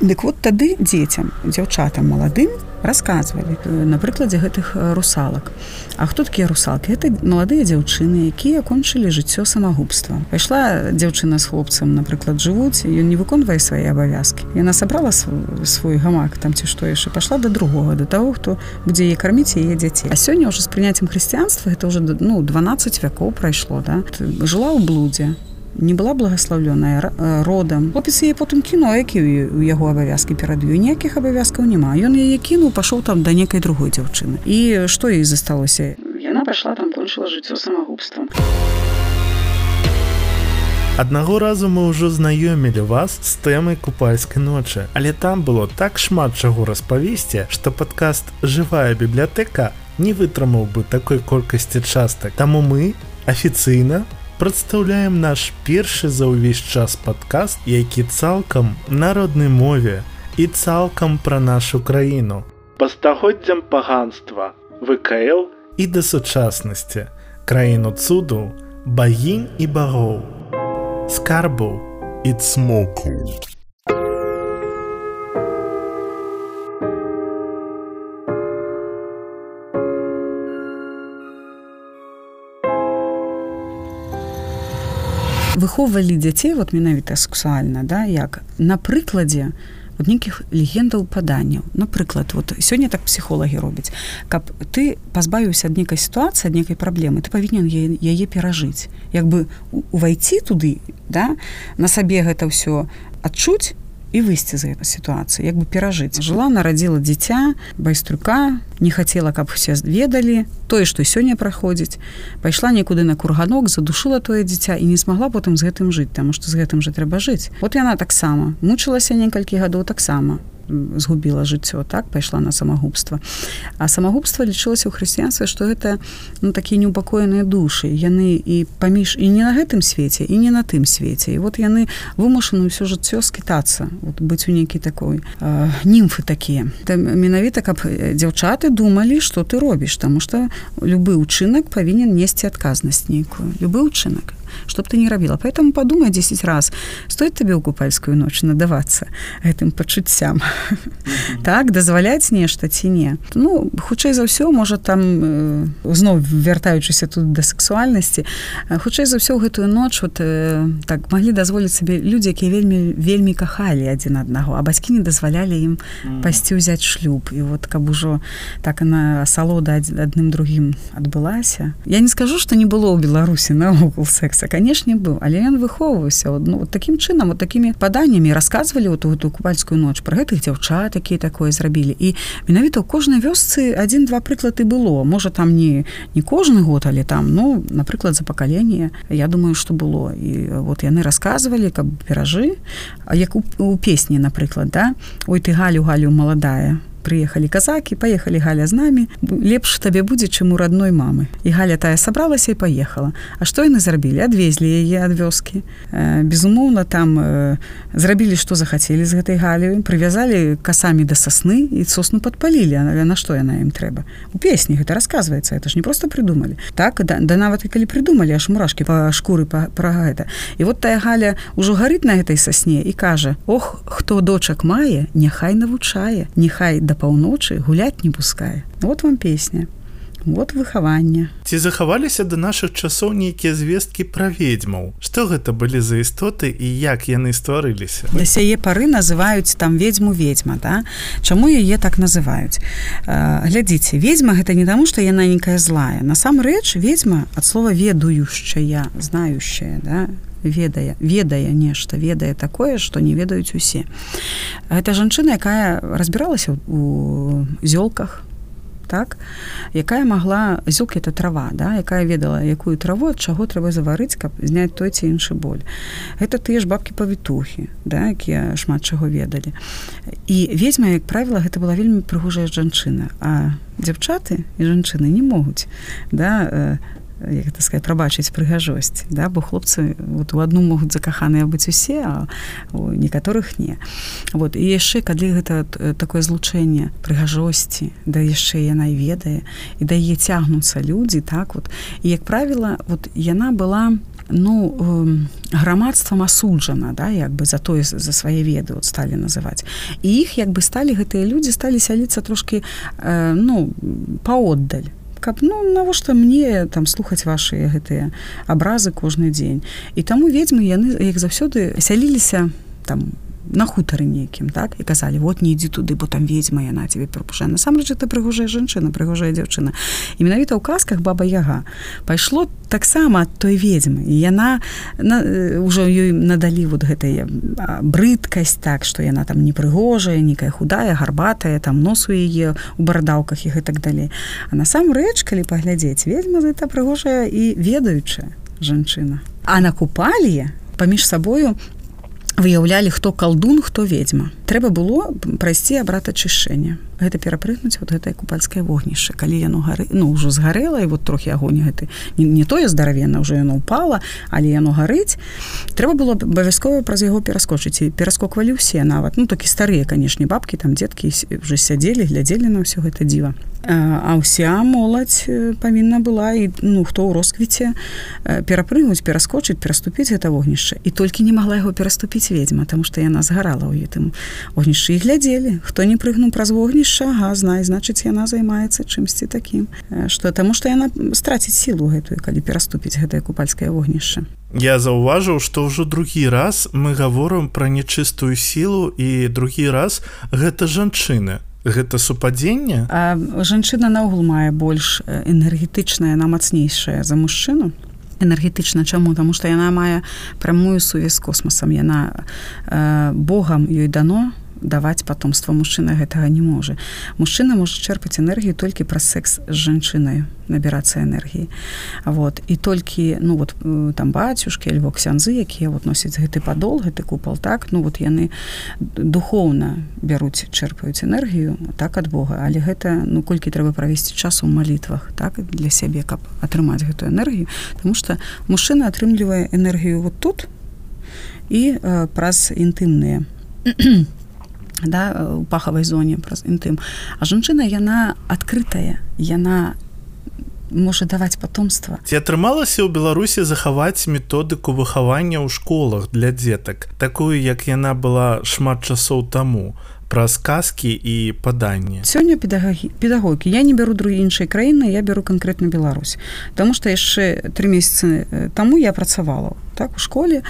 Дык вот тады дзецям дзяўчатам маладым рассказывалі на прыкладзе гэтых русалак. А хто такія русалкі? Это маладыя дзяўчыны якія кончылі жыццё самагубства. Пайшла дзяўчына з хлопцам напрыклад жывуць ён не выконвае свае абавязкі. Яна сабрала свой гамак там ці што яшчэ пашла до другого до того хто будзе яе карміць яе дзяцей. А сёння ўжо з прыняццем хрысціянства это уже ну 12 вякоў прайшло да? Жыла ў блудзе не была благословленая родам хлопец яе потым кіно які у яго абавязкі перад ёй ніякіх абавязкаў няма ён яе кінуў пашоў там да некай другой дзяўчыны і што ей засталося яна пайшла там кончыла жыццё самагубствам аднаго разу мы ўжо знаёмілі вас з тэмай купальскай ночы але там было так шмат чаго распавесці што падкаст жывая бібліятэка не вытрымаў бы такой колькасці частак. Таму мы афіцыйна прадстаўляем наш першы за ўвесь час падкаст, які цалкам народнай мове і цалкам пра нашу краіну. Па стагоддзям паганства, ВКЛ і да сучаснасці, краіну цуду, багінь і багоў, скарбу і цмоку. Выхоўвалі дзяцей вот менавіта сексуальна да як на прыкладзе вот нейкіх легендаў паданняў напрыклад вот сёння так псіхолагі робяць. Каб ты пазбавіўся ад нейкай сітуацыі ад нейкай праблемы ты павінен яе перажыць. Як бы увайці туды да на сабе гэта ўсё адчуць і выйсці з гэтай сітуацыі як бы перажыць жыла нарадзіла дзіця байстрюка не хацела каб усе ведалі тое што сёння праходзіць пайшла некуды на курганок задушыла тое дзіця і не смогла потым з гэтым жыць таму што з гэтым жа трэба жыць вот яна таксама мучылася некалькі гадоў таксама згубіла жыццё так пайшла на самагубства. А самагубства лічылася ў хрысціянстве што гэта ну такія неупакоеныя душы. Яны і паміж і не на гэтым свеце і не на тым свеце. І вот яны вымушаны ўсё жыццё скітацца вот быць у нейкі такой э, німфы такія. Менавіта каб дзяўчаты думалі што ты робіш таму што любы ўчынак павінен несці адказнасць нейкую. Любы ўчынак чтоб ты не рабіла. Поэтому подумай 10 раз стоит тебе ў купальскую ноч надавацца гэтым пачуццям так дазваляць нешта ці не ну хутчэй за ўсё можа там э, зноў вяртаючыся тут да сексуальнасці хутчэй за ўсё гэтую ноч вот э, так маглі дазволіць сабе людзі якія вельмі вельмі кахалі адзін аднаго а бацькі не дазвалялі ім пайсці ўзяць шлюб. І вот каб ужо так на салода адным другім адбылася. Я не скажу что не было ў беларусі наогул секс сэнса канешне быў але ён выхоўваўся ну, вот таким чынам вот такими паданнямі рассказывалі вот эту купальскую ноч про гэтых дзяўчат такие такое зрабілі. І менавіта ў кожнай вёсцы один-два прыклады было. Можа там не не кожны год але там ну напрыклад за пакаленне я думаю что было. І вот яны рассказывалі каб перажы як у, у песні напрыклад да? Ой ты галю галю маладая прыехалі казакі паехалі галя з намі лепш табе будзе чым у родной мамы. І галя тая сабралася і паехала А што яны зрабілі адвезлі яе ад вёскі э, безумоўна там э, зрабілі што захацелі з гэтай галю прывязалі касамі да сасны і сосну падпалілі але на што яна ім трэба у песні гэта рассказывается это ж не просто придумалі так да, да нават і калі придумалі аж мурашки па шкуры па, пра гэта і вот тая галя ўжо гарыць на гэтай сасне і кажа Ох хто дочак мае няхай навучае нехай да паўночы гуляць не пускае вот вам песня. Вот выхаванне ці захаваліся да нашых часоў нейкія звесткі пра ведьмаў? Што гэта былі за істоты і як яны стварыліся? Да сяе пары называюць там ведьму ведьма да? Чаму яе так называюць? Глядзіце ведьма гэта не таму што яна нейкая злая. Насамрэч ведьма ад слова ведающая знающая да ведае ведае нешта ведае такое што не ведаюць усе. Гэта жанчына якая разбіралася у зёлках так? Якая могла зюк это трава да? Якая ведала якую траву ад чаго трэба заварыць каб зняць той ці іншы боль. Это тыя ж бабкі павітухі да якія шмат чаго ведалі. І ведьма як правіла гэта была вельмі прыгожая жанчына а дзяўчаты і жанчыны не могуць да як это сказать прабачыць прыгажосць да бо хлопцы вот у адну могуць закаханыя быць усе а у некаторых не. Вот і яшчэ калі гэта такое злучэнне прыгажосці да яшчэ яна і ведае і дае цягнуцца людзі так вот. І як правіла вот яна была ну грамадствам асуджана да як бы за тое за свае веды вот сталі называць і іх як бы сталі гэтыя людзі сталі сяліцца трошки э, ну паоддаль каб ну навошта мне там слухаць ваши гэтыя абразы кожны дзень? І таму ведьмы яны як заўсёды сяліліся там у на хутары нейкім так? І казалі вот не ідзі туды бо там ведьма яна тебе прапушае насамрэч это прыгожая жанчына прыгожая дзяўчына. І менавіта ў казках баба яга пайшло таксама ад той ведьмы. І яна на, ўжо ёй надалі вот гэтая брыдкасць так што яна там не прыгожая нейкая худая гарбатая там носу яе у барадаўках і гэтак далей. А насамрэч калі паглядзець ведьма это прыгожая і ведаючая жанчына. А на купалье паміж сабою выяўлялі хто калдун хто ведьма. Трэба было прайсці абрат ачышэння гэта перапрыгнуць вот гэтае купальскае вогнішча калі яно гары ну ўжо згарэла і вот трохі агонь гэты не, не тое здаравенна ўжо яно упала але яно гарыць трэба было абавязкова праз яго пераскочыць. І пераскоквалі ўсе нават. Ну такі старыя канешне бабкі там дзеткі уже сядзелі глядзелі на ўсё гэта дзіва. А ўся моладзь павінна была і ну хто ў росквіце перапрыгнуць пераскочыць пераступіць гэта вогнішча. І толькі не магла яго пераступіць ведьма тому что яна згарала ў гэтым огнішчы і глядзелі хто не прыгнуў праз вогнішча ага знай значыць яна займаецца чымсьці такім. Что таму что яна страціць сілу гэтую калі пераступіць гэтае купальскае вогнішча. Я заўважыў што ўжо другі раз мы гаворым пра нечыстую сілу і другі раз гэта жанчыны. Гэта супадзенне? Жанчына наогул мае больш энергетычная на мацнейшая за мужчыну. Энергетычна чаму? Таму што яна мае прамую сувязь з космасам. Яна э, Богам ёй дано даваць потомство мужчына гэтага не можа. Мужчына можа чэрпаць энергію толькі праз секс з жанчынаю набірацца энергіі. Вот. І толькі ну вот э, там бацюшкі альбо ксянзы якія вот носяць гэты падол гэты купал так ну вот яны духоўна бяруць чэрпаюць энергію так ад Бога. Але гэта ну колькі трэба правесці часу ў малітвах так для сябе каб атрымаць гэтую энергію. Таму что мужчына атрымлівае энергію вот тут і э, праз інтымныя да, у пахавай зоне праз інтым а жанчына яна адкрытая яна можа даваць потомства ці атрымалася ў беларусі захаваць методыку выхавання ў школах для дзетак такую як яна была шмат часоў таму праз казкі і паданне сёння педагагі педагогі. Я не бяру другі іншай краіны я бяру канкрэтна Беларусь. Таму што яшчэ тры месяцы таму я працавала так у школе.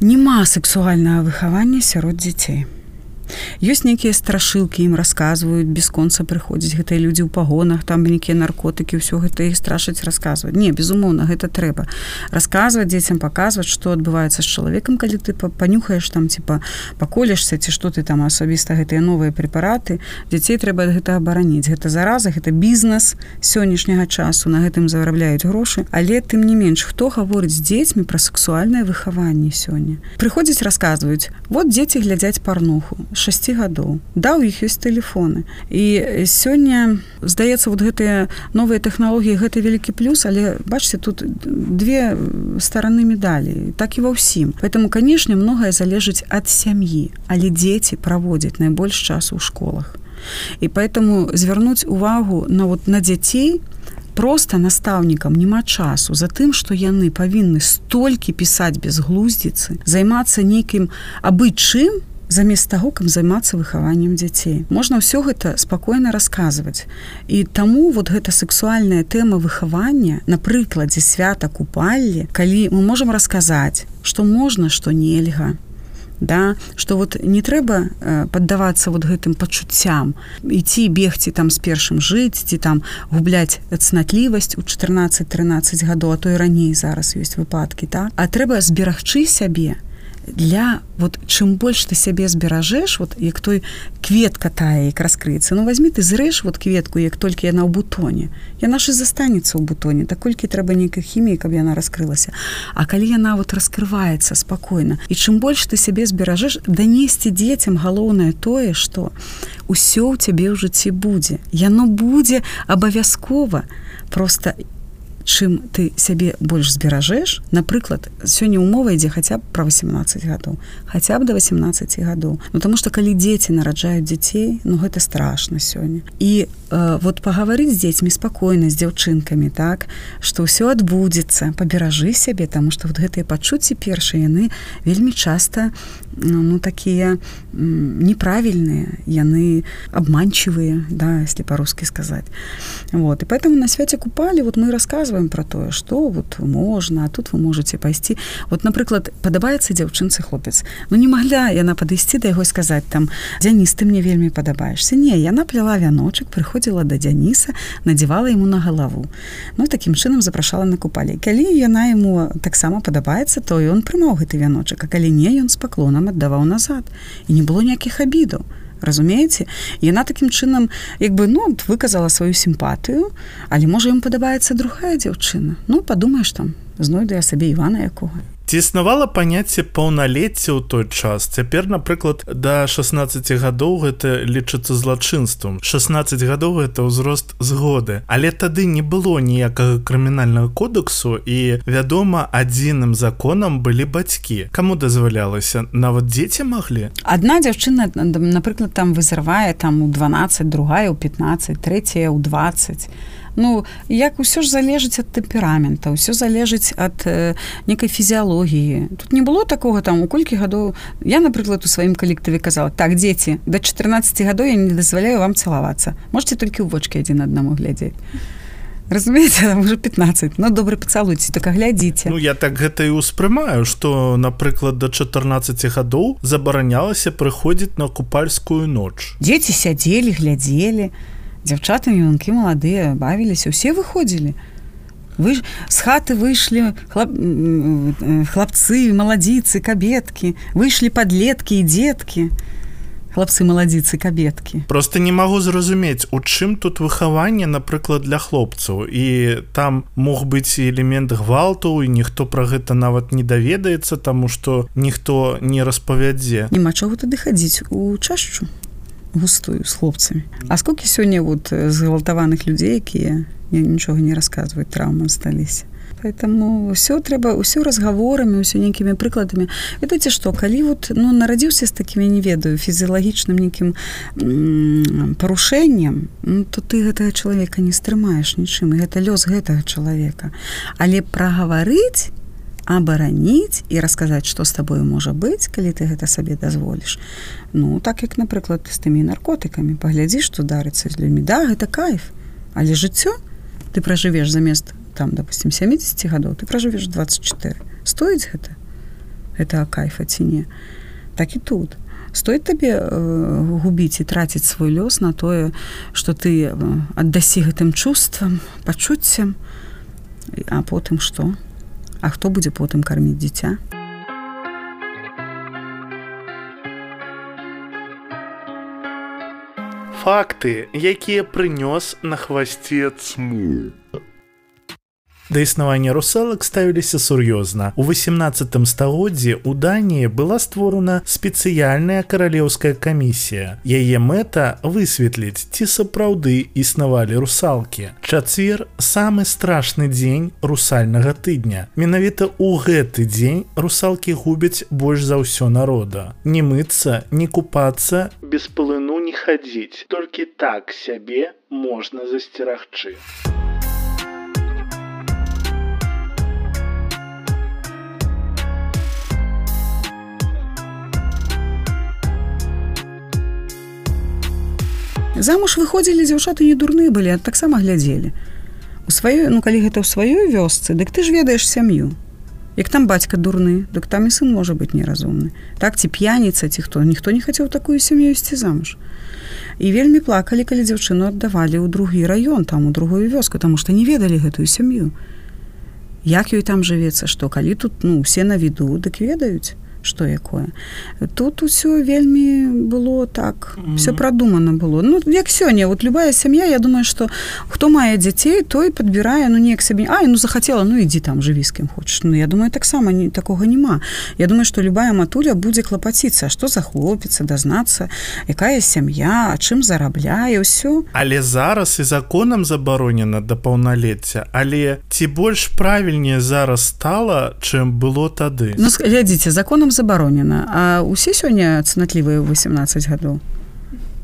Няма сексуальнага выхавання сярод дзяцей ёсць нейкія страшылкі ім расказваюць бесконца прыходзіць гэтыя людзі ў пагонах там нейкія наркотыкі ўсё гэта іх страшыць расказваць. Не безумоўна гэта трэба. Расказваць дзецям паказваць што адбываецца з чалавекам калі ты панюхаеш там типа паколешся ці што ты там асабіста гэтыя новыя прэпараты. Дзяцей трэба гэта абараніць гэта зараза гэта бізнес сённяшняга часу на гэтым зарабляюць грошы. Але тым не менш хто гаворыць з дзецьмі пра сексуальнае выхаванне сёння? Прыходзіць расказваюць. Вот дзеці глядзяць парнуху 6 гадоў. Да у іх ёсць тэлефоны. І сёння здаецца вот гэтыя новыя тэхналогіі гэта вялікі плюс але бачце тут две стараны медалі так і ва ўсім. Поэтому канешне многае залежыць ад сям'і але дзеці праводзяць найбольш часу ў школах. І поэтому звярнуць увагу на вот на дзяцей просто настаўнікам. Няма часу за тым што яны павінны столькі пісаць без глуздзіцы займацца нейкім абы чым замест таго каб займацца выхаваннем дзяцей можна ўсё гэта спакойна расказваць. І таму вот гэта сексуальная тэма выхавання на прыкладзе свята купаллі калі мы можемм расказаць што можна што нельга. Да? Что вот не трэба э, паддавацца вот гэтым пачуццям. Ідці бегці там з першым жыць ці там губляць цнатлівасць у 14-13 гадоў а то і раней зараз ёсць выпадкі так а трэба зберагчы сябе для вот чым больш ты сябе зберажэш вот як той кветка тая як раскрыецца ну возьми ты зрэш вот кветку як толькі яна ў бутоне. Я наша застанецца ў бутоне так колькі трэба нейкай хіміі каб яна раскрылася А калі яна вот раскрываецца спакойна і чым больш ты сябе зберажэш данесці дзецям галоўнае тое что ўсё ў цябе ў жыцці будзе яно будзе абавязкова просто чым ты сябе больш зберажэш напрыклад сёння умова ідзе хаця б пра 18 гадоў хаця б до 18 гадоў Ну тому что калі дзеці нараджаюць дзяцей ну гэта страшно сёння і э, вот пагаварыць з дзецьмі спакойна з дзяўчынкамі так что ўсё адбудзецца паберажы сябе тому что вот гэтыя пачуцці першыя яны вельмі часто ну, ну такія неправільныя яны обманчивыя да если по-русски сказать вот и поэтому на свяце купалі вот мы рассказываем про тое что вот можно а тут вы можете пайсці вот напрыклад падабаецца дзяўчынцы хлопец. Ну не могла яна падысці да яго сказать там дзяніс ты мне вельмі падабаешься не яна пляла вяночек прыходзіла да дзяніса надевала ему на галаву ну таким чынам запрашала на купалі калі яна ему таксама падабаецца то ён прымаў гэты вяночак а калі не ён с паклонам аддаваў назад. І не было ніякіх абідаў разумееце яна такім чынам як бы ну выказала сваю сімпатыю але можа ім падабаецца другая дзяўчына ну падумаеш там знойду я сабе івана якога ці існавала паняцце паўналецця ў той час. Цяпер напрыклад да 16 гадоў гэта лічыцца злачынствам. 16 гадоў это ўзрост згоды. Але тады не было ніякага крымінальнага кодексу і вядома адзіным законам былі бацькі. Каму дазвалялася? Нават дзеці маглі? Адна дзяўчына напрыклад там вызрывае там у 12 другая у 15 третья у 20 Ну як усё ж залежыць ад тэмперамента, ўсё залежыць ад э, некай фізіялогіі. Тут не было такога там у колькі гадоў я, напрыклад, у сваім калектыве казала так дзеці да 14 гадоў я не дазваляю вам цалавацца. Можце толькі ў вочки адзін аднаму глядзець. Разумееце уже 15 но добра пацалуйце так глядзіце Ну я так гэта і ўспрымаю што напрыклад до 14 гадоў забаранялася прыходзіць на купальскую ноч дзеці сядзелі глядзелі дзяўчаты юнкі маладыя бавіліся усе выходзілі вы з хаты выйшлі хлап... хлапцы маладзіцы кабеткі выйшлі падлеткі і дзеткі хлапцы маладзіцы кабеткі просто не магу зразумець у чым тут выхаванне напрыклад для хлопцаў. І там мог быць элемент гвалту і ніхто пра гэта нават не даведаецца таму што ніхто не распавядзе. Няма чаго тады хадзіць у чашчу густую з хлопцамі А сколькі сёння вот згвалтаваных людзей якія нічога не расказваюць траўмам сталіся поэтому все трэба ўсё разгаворамі ўсё нейкімі прыкладамі ведаце што калі вот ну нарадзіўся з такімі не ведаю фізіялагічным нейкім парушэннем ну, то ты гэтага чалавека не стрымаеш нічым гэта лёс гэтага чалавека але прагаварыць абараніць і расказаць што з табою можа быць калі ты гэта сабе дазволіш ну так як напрыклад з тымі наркотыкамі. Паглядзі што дарыцца з людьмі да гэта кайф але жыццё ты пражывеш замест там допустим 70 гадоў ты пражывеш 24 стоіць гэта? Это кайфа ці не? Так і тут. Стоит табе э, губіць і траціць свой лёс на тое что ты э, аддасі гэтым чувствам пачуццем а потым что то А хто будзе потым карміць дзіця? Факты, якія прынёс на хвасце цму да існавання русалак ставіліся сур'ёзна. У 18 стагоддзі у Даніі была створана спецыяльная каралеўская камісія. Яе мэта высветліць, ці сапраўды існавалі русалкі. Чацвер самы страшны дзень русальнага тыдня. Менавіта ў гэты дзень русалкі губяць больш за ўсё народа. Не мыцца, не купацца, без пылыну не хадзіць. Толькі так сябе можна засцерагчы. Замуж выходзілі дзяўчаты не дурны былі таксама глядзелі. У сваёй ну калі гэта ў сваёй вёсцы дык ты ж ведаеш сям'ю. Як там бацька дурны дык там і сын можа быць неразумны. Так ці п'яніца ці хто ніхто не хацеў такую сям'ю ісці замуж. І вельмі плакалі калі дзяўчыну аддавалі ў другі раён там у другую вёску таму што не ведалі гэтую сям'ю. Як ёй там жывецца што калі тут ну усе на віду дык ведаюць што якое. Тут усё вельмі было так mm -hmm. все прадумана было. Ну як сёння вот любая сям'я я думаю что хто мае дзяцей той подбірае ну неяк сабе А ну захацела ну ідзі там жыві з кім хочаш Ну я думаю таксама не такога няма. Я думаю что любая матуля будзе клапаціцца што за хлопец дазнацца якая сям'я чым зарабляе ўсё але зараз і законам забаронена да паўналецця але ці больш правільнее зараз стала чым было тады? Ну глядзіце законам забаронена. А усе сёння цнатлівыя 18 гадоў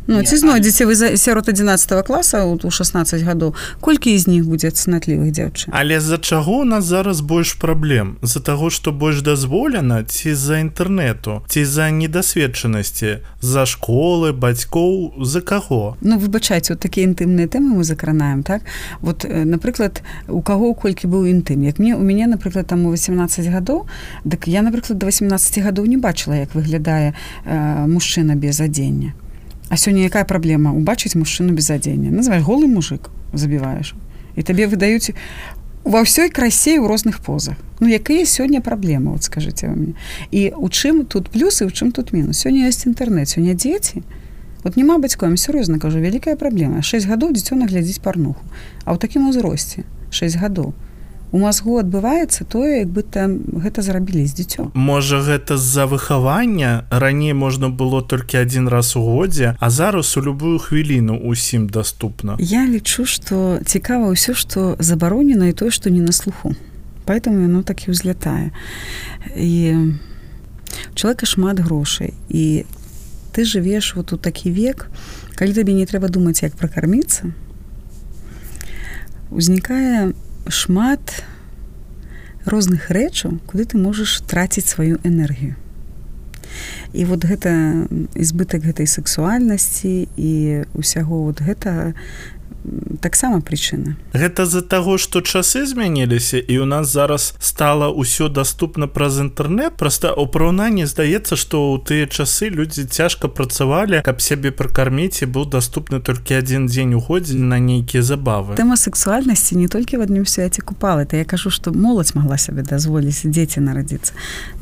Ну, ці знойдзеце вы сярод 11 класа у 16 гадоў. Колькі з них будзе цнатлівых дзяўчын? Але з-за чаго у нас зараз больш праблем? З-за таго што больш дазволена ці з-за інтэрнету ці за недасведчанасці? За школы бацькоў? За каго? Ну выбачайце вот такія інтымныя тэмы мы закранаем так? Вот напрыклад у каго колькі быў інтым? Як мне у мяне напрыклад там у 18 гадоў дык я напрыклад до 18 гадоў не бачыла як выглядае э, мужчына без адзення А сёння якая праблема убачыць мужчыну без адзення называй голы мужик забіваеш і табе выдаюць ва ўсёй красе ў розных позах. Ну якія сёння праблемы вот скажитеце мне. І у чым тут плюсы у чым тут мінус сёння ёсць інтэрнэт сёння дзеці вот няма бацьком сур'ёзна кажу вялікая праблема 6 гадоў дзіцё наглядзіць парнуху а ў такім узросце 6 гадоў у мазгу адбываецца тое як бы там гэта зрабілі з дзіцё можа гэта з-за выхавання? Раней можна было толькі адзін раз у годзе а зараз у любую хвіліну усім доступна я лічу что цікава ўсё что забаронена і тое что не на слуху. Поэтому яно так і ўзлятае. І чалавека шмат грошай. І ты жывеш вот у такі век калі табе не трэба думаць як пракарміцца узнікае у шмат розных рэчаў куды ты можаш траціць сваю энергію. І вот гэта избытак гэтай сексуальнасці і усяго вот гэта таксама прычына. Гэта з-за таго што часы змяніліся і у нас зараз стала ўсё доступна праз інтэрнет просто у параўнанні здаецца што ў тыя часы людзі цяжка працавалі каб сябе пракарміць і быў доступны толькі адзін дзень у годзе на нейкія забавы. Тэма сексуальнасці не толькі в адным свяце купалы то я кажу што моладзь могла сабе дазволіць дзеці нарадзіцца.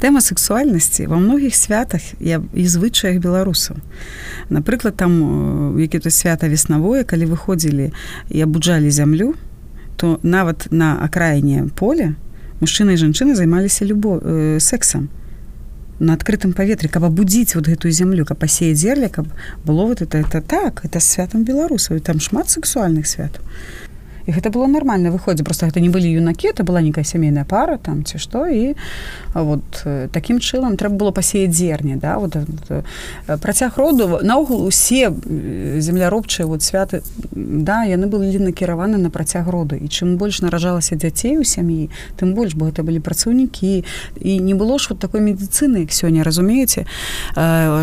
Тэма сексуальнасці ва многіх святах я і звычаях беларусаў. Напрыклад там які-то свята веснавое калі выходзілі і абуджалі зямлю то нават на акраіне поля мужчына і жанчыны займаліся любо э, сексам на адкрытым паветры каб абудзіць вот гэтую зямлю каб пасеяць зерля каб было вот это это так это святам беларусаў там шмат сексуальных святаў і гэта было нормально выходзе просто гэта не былі юнакі это была некая сямейная пара там ці што і вот таким чылам трэба было пасеяць зерні да вот працяг роду наогул усе земляробчыя вот святы да яны былі накіраваны на працяг роду і чым больш наражалася дзяцей у сям'і тым больш бо это былі працаўнікі і не было ж вот такой медыцыны як сёння разумееце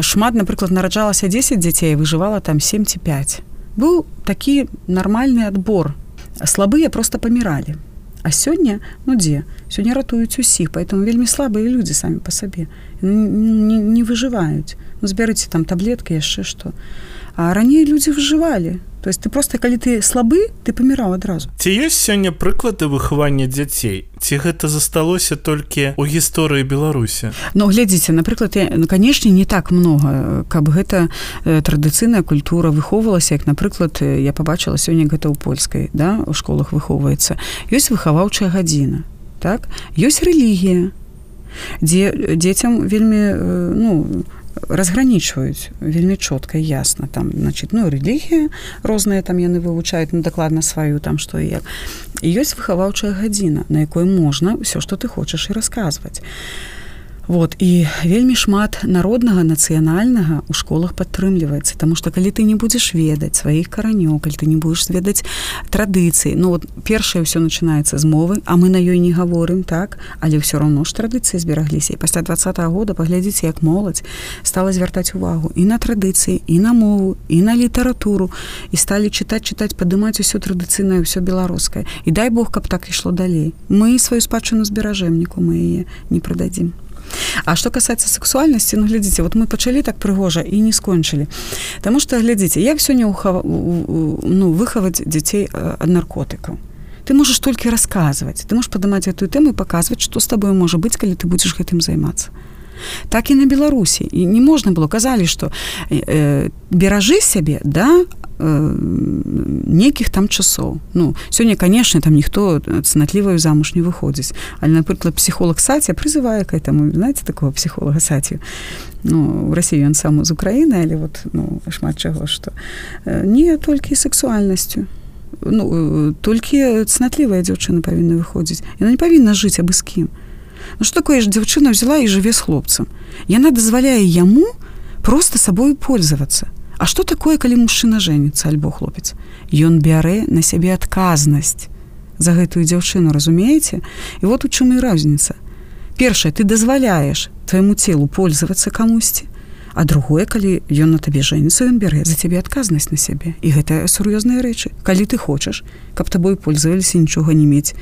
шмат напрыклад нараджалася 10 дзяцей выжывала там 7 ці 5 быў такі нармальны адбор слабыя просто паміралі а сёння ну дзе сёння ратуюць усіх поэтому вельмі слабыя людзі самі по сабе не, не выжываюць ну, збярыце там таблетки яшчэ што а раней людзі выжывалі то есть ты просто калі ты слабы ты паміраў адразу ці ёсць сёння прыклады выхавання дзяцей? Ці гэта засталося толькі у гісторыі беларусі? Но глядзіце напрыклад я ну канешне не так много каб гэта традыцыйная культура выхоўвалася як напрыклад я побачыла сёння гэта ў польскай да у школах выхоўваецца. Ёсць выхаваўчая гадзіна так? Ёсць рэлігія дзе дзецям вельмі ну разгранічваюць вельмі чётка ясна там значит ну рэлігія розныя там яны вывучаюць ну дакладна сваю там што і як і ёсць выхаваўчая гадзіна на якой можна ўсё што ты хочаш і расказваць Вот і вельмі шмат народнага нацыянальнага у школах падтрымліваецца Таму што калі ты не будзеш ведаць сваіх каранёў калі ты не будешь ведаць традыцыі Ну вот першае ўсё начинаецца з мовы а мы на ёй не гаворым так? Але ўсё роўно ж традыцыі зберагліся. І пасля два -го года паглядзіце як моладзь стала звяртаць увагу і на традыцыі і на мову і на літаратуру і сталі чытаць чытаць падымаць усё традыцыйнае ўсё беларускае. І дай Бог каб так ішло далей. Мы сваю спадчыну зберажэмніку мы яе не прыдадзім А што касаецца сексуальнасці ну глядзіце вот мы пачалі так прыгожа і не скончылі Таму што глядзіце як сёння ухава, ну, выхаваць дзяцей ад наркотыкаў ты можаш толькі расказваць ты можаш падымаць гэтую тэму паказваць што з табою можа быць калі ты будзеш гэтым займацца так і на беларусі і не можна было. Казалі что э, беражы сябе да э, нейкіх там часоў ну сёння конечно там ніхто цнатліваю замуж не выходзіць але напрыклад псіхолог саця прызывае к этому знаете такого псіхолога саці ну в Росію ён сам з Украіны але вот ну шмат чаго что э, не толькі сексуальнасцю ну э, толькі цнатлівая дзяўчына павінна выходзіць яна не павінна жыць абы з кім Ну что такое ж дзяўчына взяла і жыве з хлопцам яна дазваляе яму просто сабою пользоваться. А что такое калі мужчына жэніцца альбо хлопец? Ён бярэ на сябе адказнасць за гэтую дзяўчыну разумееце? І вот у чым і разніца першае ты дазваляеш твайму целу пользоваться камусьці а другое калі ён на табе жэніцца ён бярэ за цябе адказнасць на сябе. І гэта сур'ёзныя рэчы. Калі ты хочаш каб табой пользоваліся нічога не мець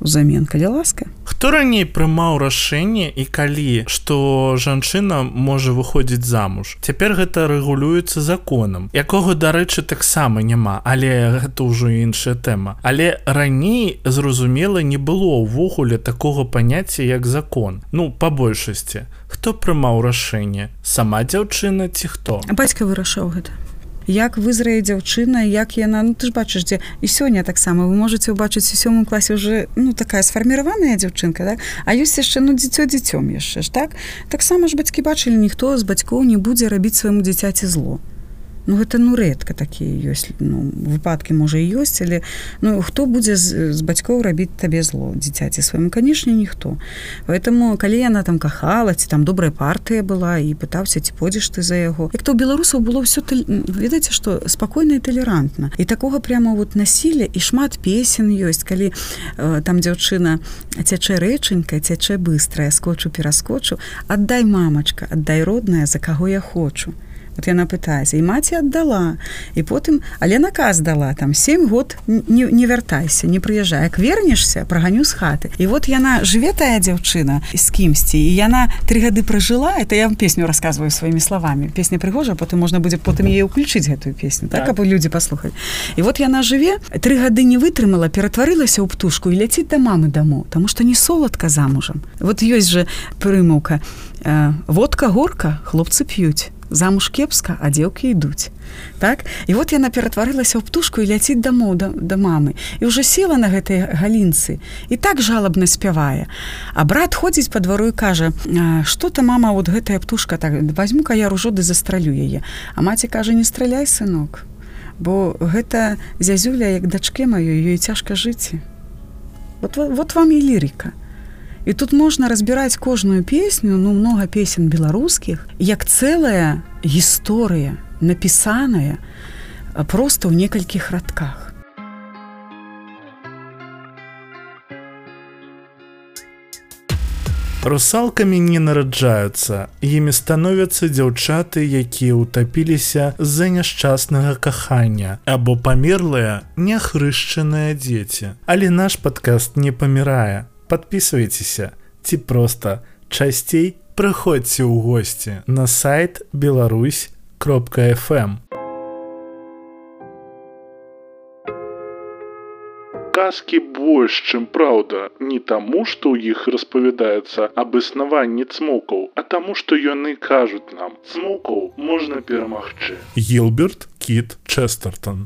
узамен калі ласка хто раней прымаў рашэнне і калі што жанчына можа выходзіць замуж? Цяпер гэта рэгулюецца законам якога дарэчы таксама няма але гэта ўжо іншая тэма. Але раней зразумела не было ўвогуле такога паняцця як закон. Ну по большасці. Хто прымаў рашэнне? Сама дзяўчына ці хто? Бацька вырашаў гэта як вызрае дзяўчына як яна. Ну ты ж бачыш дзе і сёння таксама вы можете убачыць у сёмым класе уже ну такая сфарміраваная дзяўчынка так? а ёсць яшчэ ну дзіцё дзіцём яшчэ ж так? Таксама ж бацькі бачылі ніхто з бацькоў не будзе рабіць свайму дзіцяці зло Ну гэта ну рэдка такія ёсць ну, выпадкі можа ёсць але ну хто будзе з, з бацькоў рабіць табе зло дзіцяці свайму? Канешне ніхто. Поэтому калі яна там кахала ці там добрая партыя была і пытаўся ці подзеш ты за яго. Як то беларусаў было все ведаеце што спакойна і талерантна. І такога прямо вот насілля і шмат песен ёсць калі э, там дзяўчына цячэ рэчанька цячэ быстрая скотчу пераскочу аддай мамачка аддай родная за каго я хочу вот яна пытаецца і маці аддала і потым але наказ дала там 7 год не, не вяртайся не прыязджай. Як вернешся праганю з хаты. І вот яна жыве тая дзяўчына з кімсьці і яна три гады пражыла это я вам песню рассказываю сваімі словамі. Песня прыгожа потым можна будзе потым е ўключыць гэтую песню так, так. або людзі паслухаць і вот яна жыве три гады не вытрымала ператварылася ў птушку і ляціць да мамы дамоў тому что не соладка замужам. Вот ёсць же прымаўка э, водка горка хлопцы п'юць замуж кепска а дзеўкі ідуць так? І вот яна ператварылася ў птушку і ляціць дамоў да, да мамы. І уже села на гэтай галінцы і так жалобна спявае. А брат ходзіць по двару і кажа что-то мама вот гэтая птушка так? Возьму-ка я ружоды застралю яе а маці кажа не страляй сынок бо гэта зязюля як дачке маёй ёй цяжка жыць вот, вот вам і лірика І тут можна разбіраць кожную песню ну много песен беларускіх як цэлая гісторыя напісаная просто ў некалькіх радках русалкамі не нараджаюцца імі становяцца дзяўчаты якія ўтапіліся з-за няшчаснага кахання або памерлыя няхрышчаныя дзеці. Але наш падкаст не памірае подписывайтеся. Ці просто. Часцей прыходзьце ў госці на сайт беларусь кропка fm казки больш чым праўда не таму што ў іх распавядаецца аб існаванні цмокаў а таму што яны кажуць нам. Цмокаў можна перамагчы гілберт кіт честертон